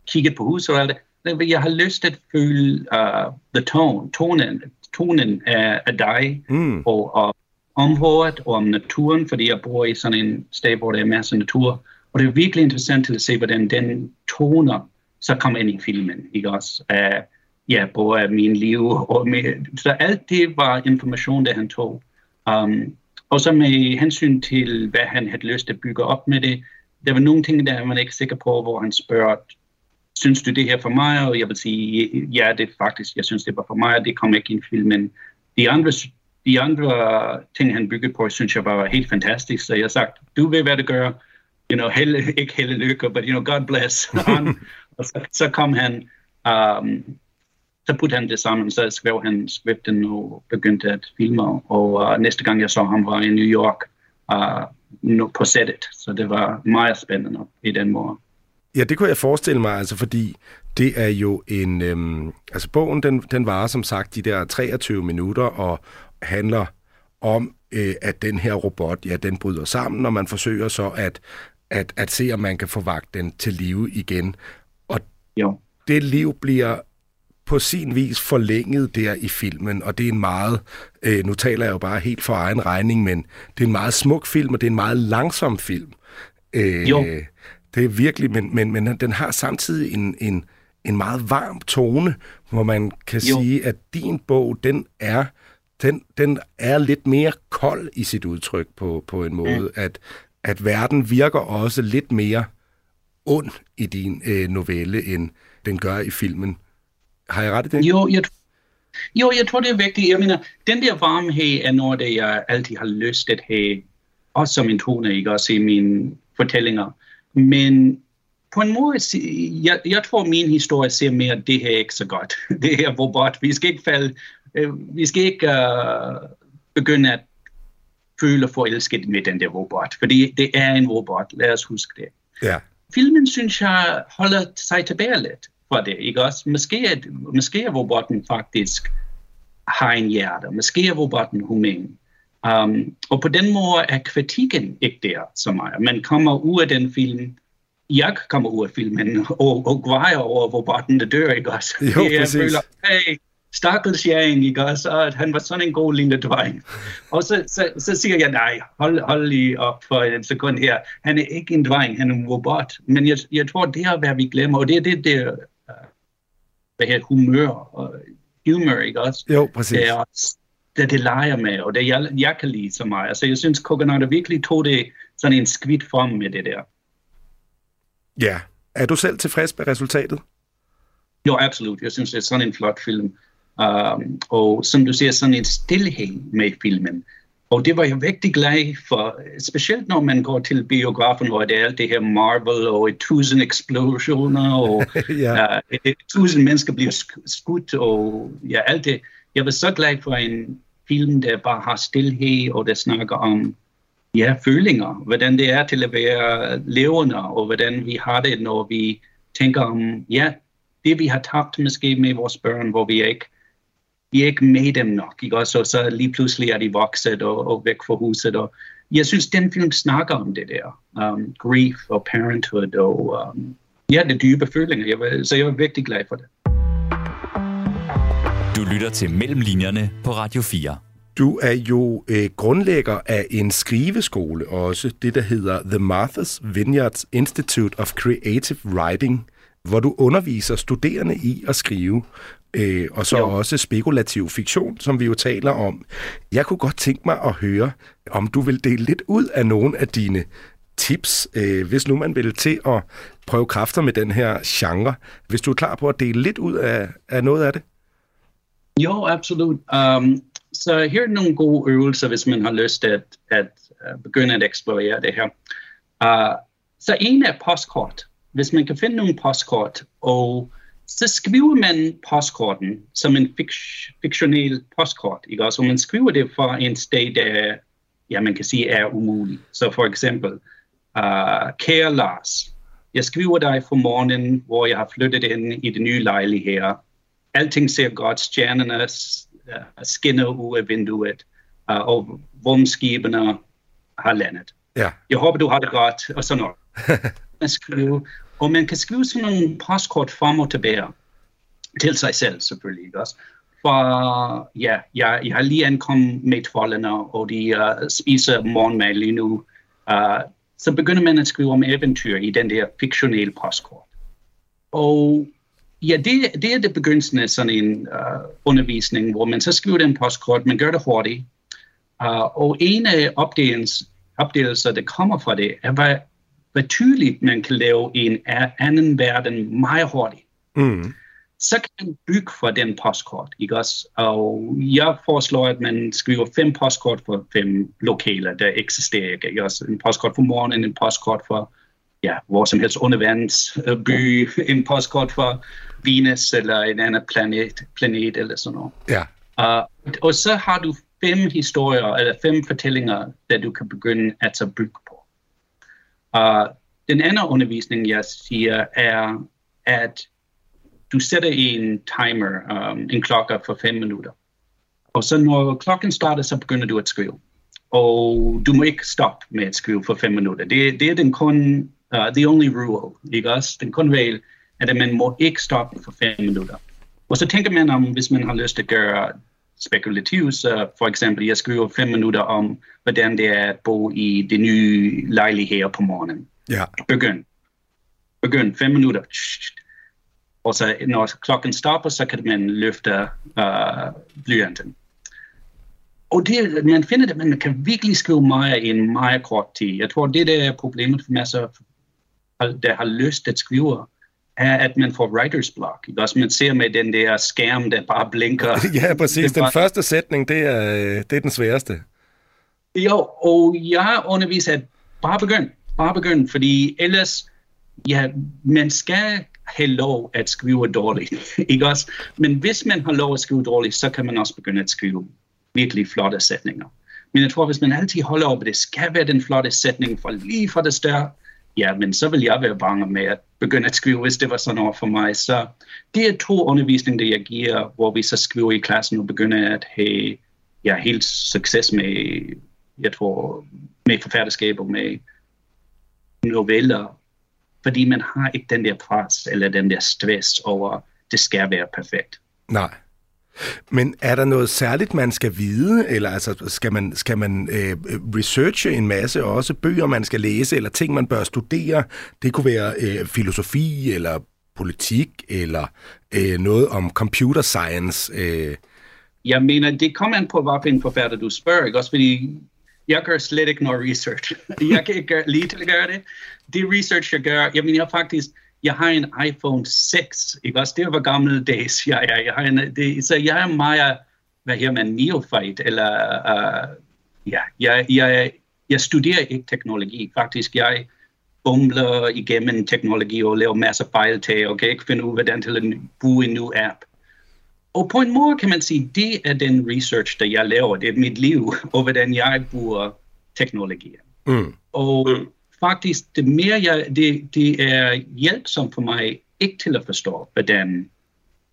kiggede på huset og alt det. Jeg har lyst til at føle uh, the tone, tonen, tonen af, af dig, Mm. og, og, området og om naturen, fordi jeg bor i sådan en sted, hvor der er masser af natur. Og det er virkelig interessant til at se, hvordan den toner så kommer ind i filmen, ikke også? Uh, ja, både af min liv og med, så alt det var information, der han tog. Um, og så med hensyn til, hvad han havde lyst til at bygge op med det, der var nogle ting, der man ikke sikker på, hvor han spørger, synes du det her for mig? Og jeg vil sige, ja, det er faktisk, jeg synes det var for mig, og det kom ikke i filmen. De andre, de andre ting, han byggede på, synes jeg var helt fantastisk. Så jeg sagt, du ved, hvad det gør. You know, held, ikke held lykke, but you know, God bless. og så, så kom han, um, så putte han det sammen, så skrev han skriften og begyndte at filme. Og uh, næste gang jeg så ham var i New York uh, på sættet. Så det var meget spændende i den måde. Ja, det kunne jeg forestille mig, altså fordi det er jo en... Øhm, altså bogen, den, den varer som sagt de der 23 minutter og handler om, øh, at den her robot, ja, den bryder sammen, og man forsøger så at, at, at se, om man kan få vagt den til live igen. Jo. det liv bliver på sin vis forlænget der i filmen, og det er en meget, øh, nu taler jeg jo bare helt for egen regning, men det er en meget smuk film, og det er en meget langsom film. Øh, jo. Det er virkelig, men, men, men den har samtidig en, en, en meget varm tone, hvor man kan jo. sige, at din bog, den er den, den er lidt mere kold i sit udtryk på, på en måde, mm. at, at verden virker også lidt mere ond i din øh, novelle, end den gør i filmen. Har jeg ret i det? Jo, jeg, jo, jeg tror, det er vigtigt. Jeg mener, den der varmhed er noget, det jeg altid har lyst at have, også som en tone, ikke? Også i mine fortællinger. Men på en måde, jeg, jeg tror, min historie ser mere, at det her er ikke så godt. Det her robot. Vi skal ikke falde, øh, vi skal ikke uh, begynde at føle forelsket med den der robot, fordi det er en robot. Lad os huske det. Ja. Filmen, synes jeg, holder sig tilbage lidt fra det, ikke også? Måske er, måske er robotten faktisk har en hjerte. Måske er robotten human. Um, og på den måde er kritikken ikke der så meget. Man kommer ud af den film, jeg kommer ud af filmen og, og grejer over, hvor barten der dør, ikke også? Jo, jeg præcis. føler, hey, stakkels Yang, ikke også? Og han var sådan en god lille dreng. Og så, så, så siger jeg, nej, hold, hold lige op for en sekund her. Han er ikke en dreng, han er en robot. Men jeg, jeg tror, det er, hvad vi glemmer, og det er det, det uh, hvad her, humør og humor, ikke også? Jo, præcis. Det er også, det, det leger med, og det jeg, jeg kan lide så meget. Altså, jeg synes, Coconut virkelig tog det sådan en skidt frem med det der. Ja. Er du selv tilfreds med resultatet? Jo, absolut. Jeg synes, det er sådan en flot film. Um, og som du siger, sådan en stillhed med filmen. Og det var jeg virkelig glad for, specielt når man går til biografen, hvor det er alt det her Marvel og et tusind eksplosioner, og ja. uh, et tusind mennesker bliver skudt, og ja, alt det. Jeg var så glad for en film, der bare har stillhed, og der snakker om ja, følinger, hvordan det er til at være levende, og hvordan vi har det, når vi tænker om, ja, det vi har tabt måske med vores børn, hvor vi ikke vi er ikke med dem nok, ikke? Også, så lige pludselig er de vokset og, og væk fra huset. Og jeg synes, den film snakker om det der. Um, grief og parenthood og um, ja, det dybe følinger. Jeg var, så jeg var virkelig glad for det. Du lytter til Mellemlinjerne på Radio 4. Du er jo øh, grundlægger af en skriveskole også, det der hedder The Martha's Vineyard Institute of Creative Writing, hvor du underviser studerende i at skrive, øh, og så jo. også spekulativ fiktion, som vi jo taler om. Jeg kunne godt tænke mig at høre, om du vil dele lidt ud af nogle af dine tips, øh, hvis nu man vil til at prøve kræfter med den her genre. Hvis du er klar på at dele lidt ud af, af noget af det? Jo, absolut. Um, så her er nogle gode øvelser, hvis man har lyst til at, at uh, begynde at eksplorere det her. Uh, så en er postkort. Hvis man kan finde nogle postkort, og så skriver man postkorten som en fik- fiktionel postkort. Ikke? Altså man skriver det fra en sted, der ja, man kan sige er umulig. Så for eksempel, uh, kære Lars, jeg skriver dig fra morgenen, hvor jeg har flyttet ind i det nye lejlighed her. Alting ser godt, stjernerne uh, skinner ud af vinduet, uh, og rumskibene har landet. Ja. Jeg håber, du har det godt, og sådan noget. Man skriver, og man kan skrive sådan nogle postkort frem og tilbage til sig selv selvfølgelig, ikke også? for, ja, jeg, jeg har lige ankommet med trollene, og de uh, spiser morgenmad lige nu. Uh, så begynder man at skrive om eventyr i den der fiktionelle postkort. Og ja, det, det er det begyndelsen af sådan en uh, undervisning, hvor man så skriver den postkort, man gør det hurtigt. Uh, og en af opdelelser, der kommer fra det, er, hvor, tydeligt man kan lave en anden verden meget hurtigt. Mm så kan man bygge for den postkort, ikke også? Og jeg foreslår, at man skriver fem postkort for fem lokaler, der eksisterer, ikke også? En postkort for morgenen, en postkort for ja, hvor som helst undervandsby, en postkort for Venus eller en anden planet, planet eller sådan noget. Ja. Uh, og så har du fem historier, eller fem fortællinger, der du kan begynde at så bygge og den anden undervisning, jeg siger, er, at du sætter en timer, um, en klokke for fem minutter. Og så når klokken starter, så begynder du at skrive. Og du må ikke stoppe med at skrive for fem minutter. Det, det er den kun, uh, the only rule, ikke også? Den kun regel, at man må ikke stoppe for fem minutter. Og så tænker man om, hvis man har lyst til at gøre spekulativt, så for eksempel, jeg skriver fem minutter om, hvordan det er at bo i det nye lejlighed på morgenen. Ja. Begynd. Begynd. Fem minutter. Og så når klokken stopper, så kan man løfte uh, blyanten. Og det, man finder det, man kan virkelig skrive meget i en meget kort tid. Jeg tror, det der er problemet for masser, der har lyst at skrive, er, at man får writer's block. Ikke? Også man ser med den der skærm, der bare blinker. ja, præcis. Den første sætning, det er, det er den sværeste. Jo, og jeg underviser, at bare begynd. Bare begynd, fordi ellers, ja, man skal have lov at skrive dårligt. ikke også? Men hvis man har lov at skrive dårligt, så kan man også begynde at skrive virkelig flotte sætninger. Men jeg tror, hvis man altid holder op, at det skal være den flotte sætning for lige fra det større, ja, men så vil jeg være bange med at begynde at skrive, hvis det var sådan over for mig. Så det er to undervisninger, der jeg giver, hvor vi så skriver i klassen og begynder at have ja, helt succes med, jeg tror, med forfatterskab og med noveller fordi man har ikke den der pres eller den der stress over, det skal være perfekt. Nej. Men er der noget særligt, man skal vide, eller altså, skal man, skal man øh, researche en masse også bøger, man skal læse, eller ting, man bør studere? Det kunne være øh, filosofi, eller politik, eller øh, noget om computer science. Øh. Jeg mener, det kommer an på, hvilken forfatter du spørger, ikke? Også fordi jeg gør slet ikke noget research. jeg kan ikke gøre, lige til at gøre det. Det research, jeg gør, jeg mener jeg faktisk, jeg har en iPhone 6, ikke også? Det var gamle days, jeg, jeg, jeg har en, det, så jeg er meget, hvad her man, neophyte, eller, uh, ja, jeg, jeg, jeg studerer ikke teknologi, faktisk, jeg bumler igennem teknologi og laver masser af fejl til, og kan ikke finde ud, hvordan til at bruge en ny app. Og på en måde kan man sige, det er den research, der jeg laver. Det er mit liv, og hvordan jeg bruger teknologier. Mm. Og mm. Faktisk, det mere jeg, det, det er hjælpsomt for mig ikke til at forstå, hvordan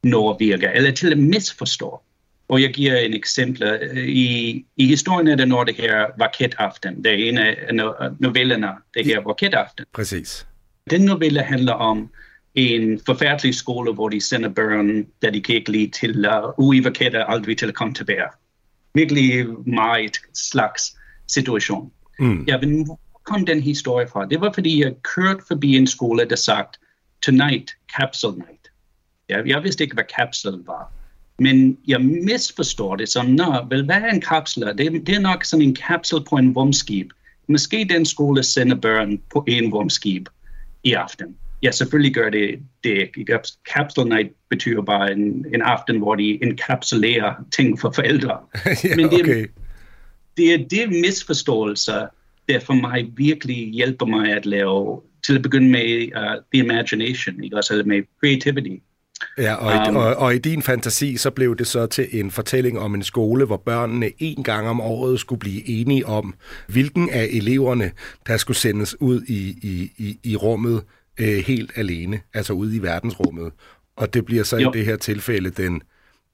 noget virker, eller til at misforstå. Og jeg giver en eksempel. I, i historien er der noget, det her Vaketaften. Det er en af novellerne, det her Vaketaften. Præcis. Den novelle handler om en forfærdelig skole, hvor de sender børn, der de kan ikke lide til uh, uivakette aldrig til at komme tilbage. Virkelig meget slags situation. Mm. Men hvor kom den historie fra? Det var, fordi jeg kørte forbi en skole, der sagt, tonight, capsule night. Ja, jeg vidste ikke, hvad capsule var. Men jeg misforstår det som, nå, vel, hvad er en kapsel? Det, det er nok sådan en kapsel på en rumskib. Måske den skole sender børn på en rumskib i aften ja, selvfølgelig gør det det. Capsule night betyder bare en, en aften, hvor de enkapsulerer ting for forældre. ja, Men det, okay. det er det misforståelser, der for mig virkelig hjælper mig at lave, til at begynde med uh, the imagination, ikke? også med creativity. Ja, og, um, og, og i din fantasi, så blev det så til en fortælling om en skole, hvor børnene en gang om året skulle blive enige om, hvilken af eleverne, der skulle sendes ud i, i, i, i rummet øh, helt alene, altså ude i verdensrummet. Og det bliver så jo. i det her tilfælde den,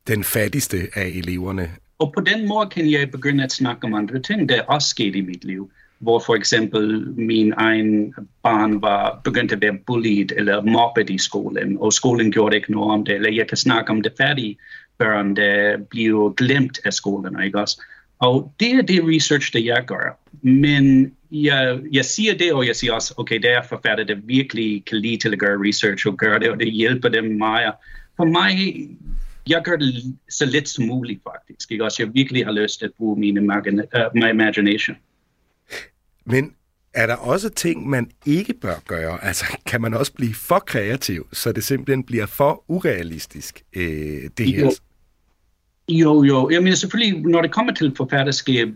den fattigste af eleverne. Og på den måde kan jeg begynde at snakke om andre ting, der også skete i mit liv. Hvor for eksempel min egen barn var begyndt at være bullied eller mobbet i skolen, og skolen gjorde ikke noget om det. Eller jeg kan snakke om det færdige børn, der bliver glemt af skolen, ikke også? Og det er det research, der jeg gør. Men jeg, jeg siger det, og jeg siger også, okay, der er forfatter, der virkelig kan lide til at gøre research og gøre det, og det hjælper dem meget. For mig, jeg gør det så lidt som muligt, faktisk. Ikke? Også jeg virkelig har lyst til at bruge min imagine, uh, øh, my imagination. Men er der også ting, man ikke bør gøre? Altså, kan man også blive for kreativ, så det simpelthen bliver for urealistisk, øh, det her? Jo. Jo, jo. Jeg mener selvfølgelig, når det kommer til forfatterskab,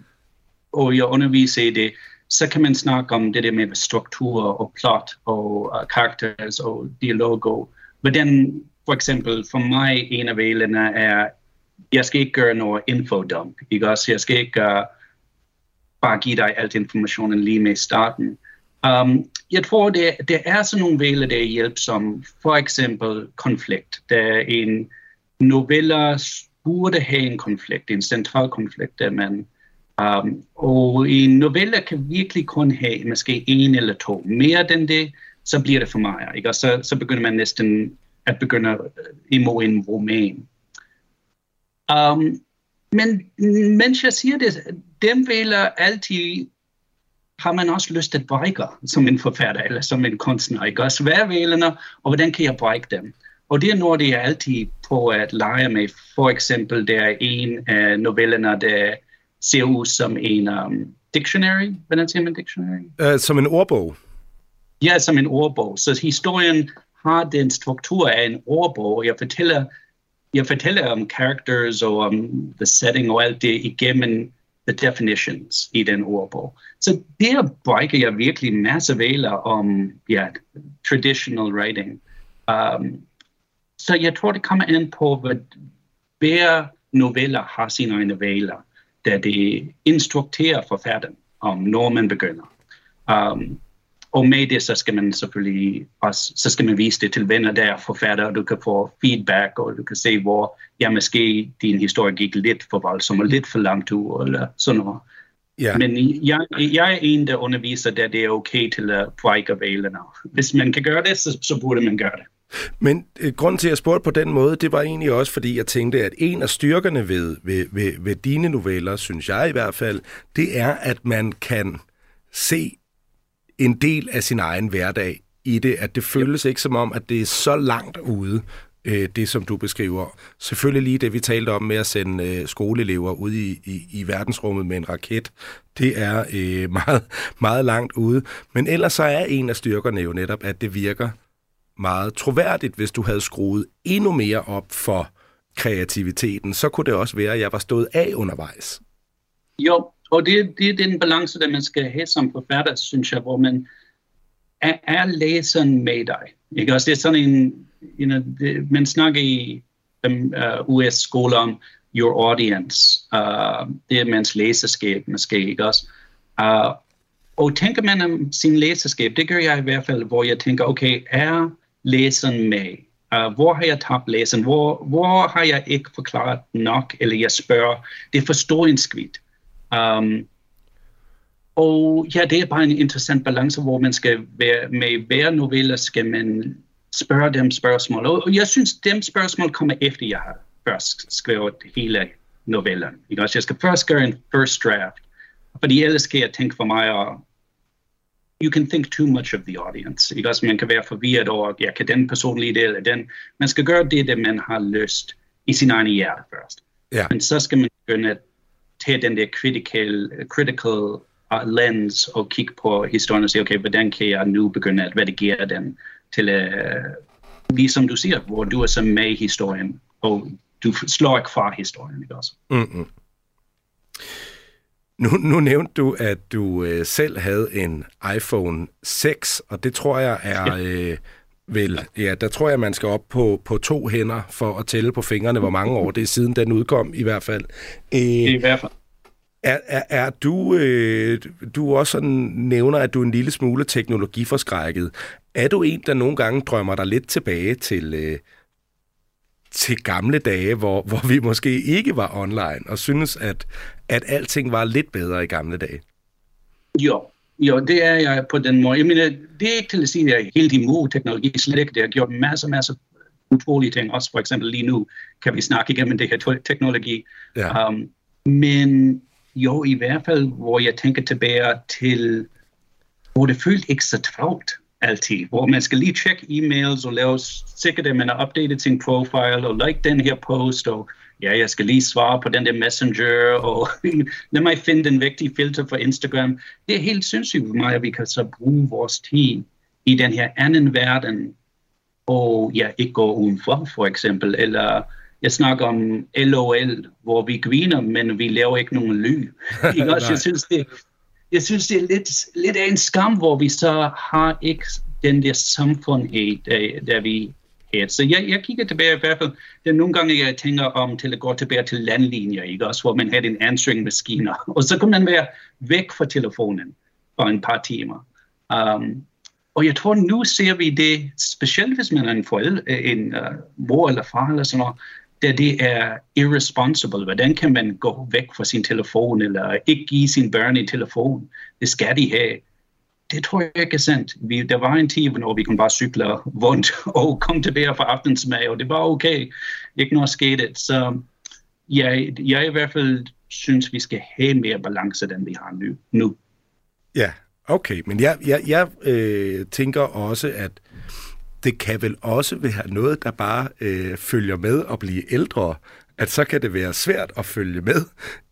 og jeg underviser i det, så kan man snakke om det der med struktur og plot og uh, characters og dialog. Og hvordan, for eksempel, for mig, en af valgene er, jeg skal ikke gøre noget infodump. Ikke også? Jeg skal ikke uh, bare give dig alt informationen lige med starten. Um, jeg tror, det, det er sådan nogle vælge, der er hjælpsomme. For eksempel konflikt. Der er en novelle burde have en konflikt, en central konflikt, der man Um, og en novelle kan virkelig kun have måske en eller to. Mere end det, så bliver det for mig. Ikke? Og så, så begynder man næsten at begynde imod en roman. Um, men mens jeg siger det, dem vil altid har man også lyst til at brække som en forfatter eller som en kunstner. Ikke? Også hvad er vælerne, og hvordan kan jeg brække dem? Og det er noget, jeg altid på at lege med. For eksempel, der er en af novellerne, der ser ud som en um, dictionary. Hvordan siger man dictionary? Uh, som en ordbog? Ja, som en ordbog. Så historien har den struktur af en ordbog. Jeg fortæller, jeg fortæller om characters og om the setting og alt det igennem the definitions i den ordbog. Så der brækker jeg virkelig masse væler om ja, traditional writing. Um, så jeg tror, det kommer an på, hvad hver noveller har sine egne væler der det instrukterer forfatteren om, når man begynder. Um, og med det, så skal man selvfølgelig også, så skal man vise det til venner, der er forfatter, og du kan få feedback, og du kan se, hvor ja, måske din historie gik lidt for voldsomt, og lidt for langt ud, eller sådan noget. Yeah. Men jeg, jeg er en, der underviser, der det er okay til at brække valene. Hvis man kan gøre det, så, så burde man gøre det. Men øh, grunden til, at jeg spurgte på den måde, det var egentlig også, fordi jeg tænkte, at en af styrkerne ved, ved, ved, ved dine noveller, synes jeg i hvert fald, det er, at man kan se en del af sin egen hverdag i det, at det føles ikke som om, at det er så langt ude, øh, det som du beskriver. Selvfølgelig lige det, vi talte om med at sende øh, skoleelever ud i, i, i verdensrummet med en raket, det er øh, meget, meget langt ude. Men ellers så er en af styrkerne jo netop, at det virker meget troværdigt, hvis du havde skruet endnu mere op for kreativiteten, så kunne det også være, at jeg var stået af undervejs. Jo, og det, det er den balance, der man skal have som forfatter, synes jeg, hvor man er, er læseren med dig. Ikke? Også det er sådan en, you know, det, man snakker i um, uh, US-skoler om your audience. Uh, det er mans læserskab måske, ikke også? Uh, og tænker man om sin læserskab, det gør jeg i hvert fald, hvor jeg tænker, okay, er læseren med? Uh, hvor har jeg tabt læseren? Hvor, hvor har jeg ikke forklaret nok? Eller jeg spørger, det er forståelsesvidt. Um, og ja, det er bare en interessant balance, hvor man skal være med hver novelle, skal man spørge dem spørgsmål. Og jeg synes, dem spørgsmål kommer efter, jeg har først skrevet hele novellen. Ikke? jeg skal først gøre en first draft, fordi ellers kan jeg tænke for mig, og you can think too much of the audience. Ikke? Altså, man kan være forvirret over, ja, kan den person lide det, eller den. Man skal gøre det, det man har lyst i sin egen hjerte først. Ja. Men så skal man begynde at tage den der critical, critical uh, lens og kigge på historien og sige, okay, hvordan kan jeg nu begynde at redigere den til, uh, ligesom du siger, hvor du er så med i historien, og du slår ikke fra historien, ikke også? Mm-hmm. Nu, nu nævnte du, at du øh, selv havde en iPhone 6, og det tror jeg er... Øh, vel, ja, der tror jeg, man skal op på, på to hænder for at tælle på fingrene, hvor mange år det er siden den udkom, i hvert fald. Øh, I hvert fald. Er, er, er du, øh, du også sådan nævner, at du er en lille smule teknologiforskrækket. Er du en, der nogle gange drømmer dig lidt tilbage til, øh, til gamle dage, hvor, hvor vi måske ikke var online, og synes, at, at alting var lidt bedre i gamle dage? Jo, jo, det er jeg på den måde. Jeg mener, det er ikke til at sige, at jeg er helt imod teknologi, slet ikke. Det har gjort masser, masser utrolige ting. Også for eksempel lige nu kan vi snakke igennem det her teknologi. Ja. Um, men jo, i hvert fald, hvor jeg tænker tilbage til, hvor det følte ikke så travlt altid, hvor man skal lige tjekke e-mails og lave sikkert, at man har updatet sin profile og like den her post, og ja, jeg skal lige svare på den der messenger, og lad mig finde den vigtige filter for Instagram. Det er helt sindssygt for mig, at vi kan så bruge vores tid i den her anden verden, og ja, ikke gå udenfor, for eksempel, eller jeg snakker om LOL, hvor vi griner, men vi laver ikke nogen lyd. Ikke også? jeg synes, det, jeg synes, det er lidt, lidt af en skam, hvor vi så har ikke den der samfundhed, der, der vi har. Så jeg, jeg kigger tilbage i hvert fald, det er nogle gange, jeg tænker om til at gå tilbage til landlinjer, ikke også, hvor man havde en answering maskine, og så kunne man være væk fra telefonen for en par timer. Um, og jeg tror, nu ser vi det, specielt hvis man er en forældre, øh, en uh, mor eller far eller sådan noget, da det er irresponsible. Hvordan kan man gå væk fra sin telefon, eller ikke give sin børn en telefon? Det skal de have. Det tror jeg ikke er sandt. Vi, der var en tid, hvor vi kunne bare cykle rundt og komme tilbage fra aftensmad, og det var okay. Ikke noget skete. Så jeg, jeg i hvert fald synes, vi skal have mere balance, end vi har nu. nu. Ja, okay. Men jeg, jeg, jeg øh, tænker også, at det kan vel også være noget, der bare øh, følger med og blive ældre, at så kan det være svært at følge med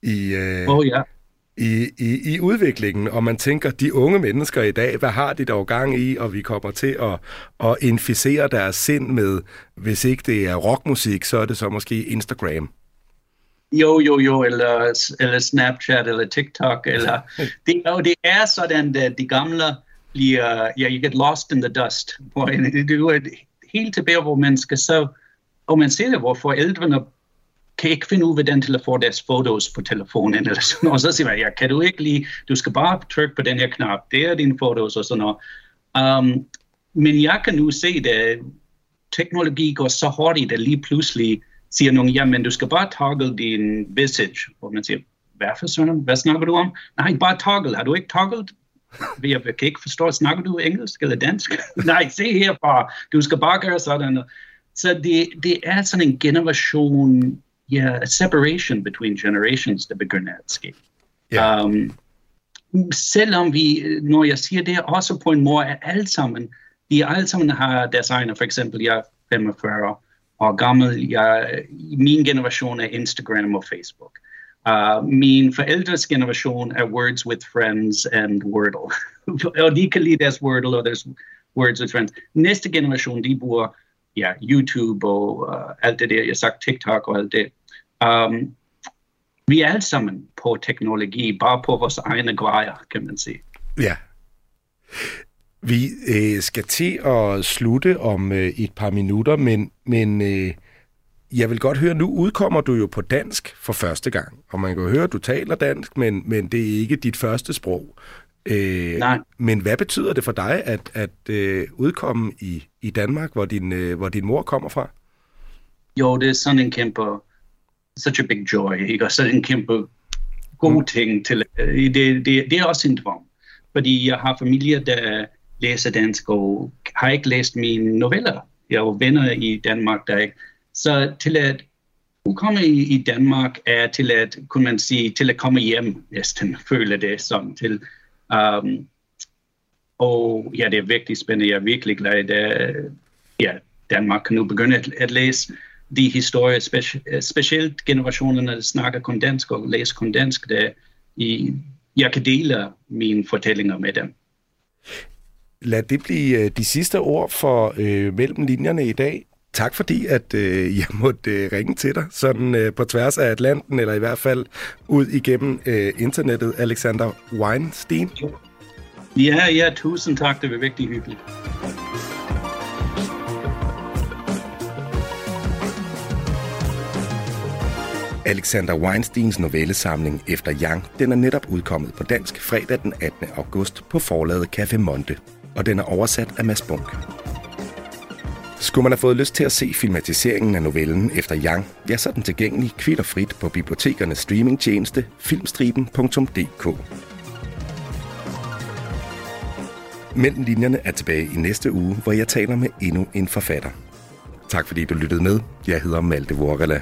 i, øh, oh, ja. I, i, i udviklingen, og man tænker, de unge mennesker i dag, hvad har de dog gang i, og vi kommer til at, at inficere deres sind med, hvis ikke det er rockmusik, så er det så måske Instagram. Jo, jo, jo, eller, eller Snapchat, eller TikTok, eller det, og det er sådan, at de gamle bliver, ja, you get lost in the dust. Hvor, det er helt tilbage, hvor man skal så, og man ser det, hvor forældrene kan ikke finde ud af, hvordan til at få deres fotos på telefonen, eller sådan noget. Og så siger man, ja, kan du ikke lige, du skal bare trykke på den her knap, det er dine fotos og sådan noget. Um, men jeg kan nu se, at øh, teknologi går så hurtigt, at lige pludselig siger nogen, jamen du skal bare toggle din visage, hvor man siger, hvad for sådan, hvad snakker du om? Nej, bare toggle, har du ikke togglet? Jeg kan ikke forstå, snakker du engelsk eller dansk? Nej, se her bare, du skal bare gøre sådan. Så det, det er sådan en generation, yeah, separation between generations, at ske. Ja. Um, selvom vi, når jeg siger det, også på en måde er alle sammen, de alle sammen har deres egne, for eksempel jeg er 45 år gammel, jeg, min generation er Instagram og Facebook. Uh, min forældres generation er Words with Friends and Wordle. og de kan lide deres Wordle og deres Words with Friends. Næste generation, de bruger ja, YouTube og uh, alt det der, jeg har sagt TikTok og alt det. Um, vi er alle sammen på teknologi, bare på vores egne grejer, kan man sige. Ja. Vi øh, skal til at slutte om øh, et par minutter, men, men øh, jeg vil godt høre, nu udkommer du jo på dansk for første gang, og man kan jo høre, at du taler dansk, men, men det er ikke dit første sprog. Øh, Nej. Men hvad betyder det for dig at, at øh, udkomme i, i Danmark, hvor din, øh, hvor din mor kommer fra? Jo, det er sådan en kæmpe, such a big joy, ikke? Og sådan en kæmpe god mm. ting til, det, det, det er også en drøm. Fordi jeg har familie, der læser dansk, og har ikke læst mine noveller. Jeg har venner i Danmark, der ikke så til at udkomme i, i Danmark er til at, kunne man sige, til at komme hjem næsten, føler det som til. Um, og ja, det er virkelig spændende. Jeg er virkelig glad, at ja, Danmark kan nu begynde at, at læse de historier, speci- specielt generationerne, der snakker kun dansk og læser kun dansk, der i, jeg kan dele mine fortællinger med dem. Lad det blive de sidste ord for øh, mellem linjerne i dag. Tak fordi, at øh, jeg måtte øh, ringe til dig, sådan øh, på tværs af Atlanten, eller i hvert fald ud igennem øh, internettet, Alexander Weinstein. Ja, ja, tusind tak. Det var virkelig hyggeligt. Alexander Weinsteins novellesamling Efter Yang, den er netop udkommet på dansk fredag den 18. august på forlaget Café Monte, og den er oversat af Mads Bunk. Skulle man have fået lyst til at se filmatiseringen af novellen Efter Yang, ja, så er den tilgængelig kvitterfrit på bibliotekernes streamingtjeneste filmstriben.dk. Mellem linjerne er tilbage i næste uge, hvor jeg taler med endnu en forfatter. Tak fordi du lyttede med. Jeg hedder Malte Vorgala.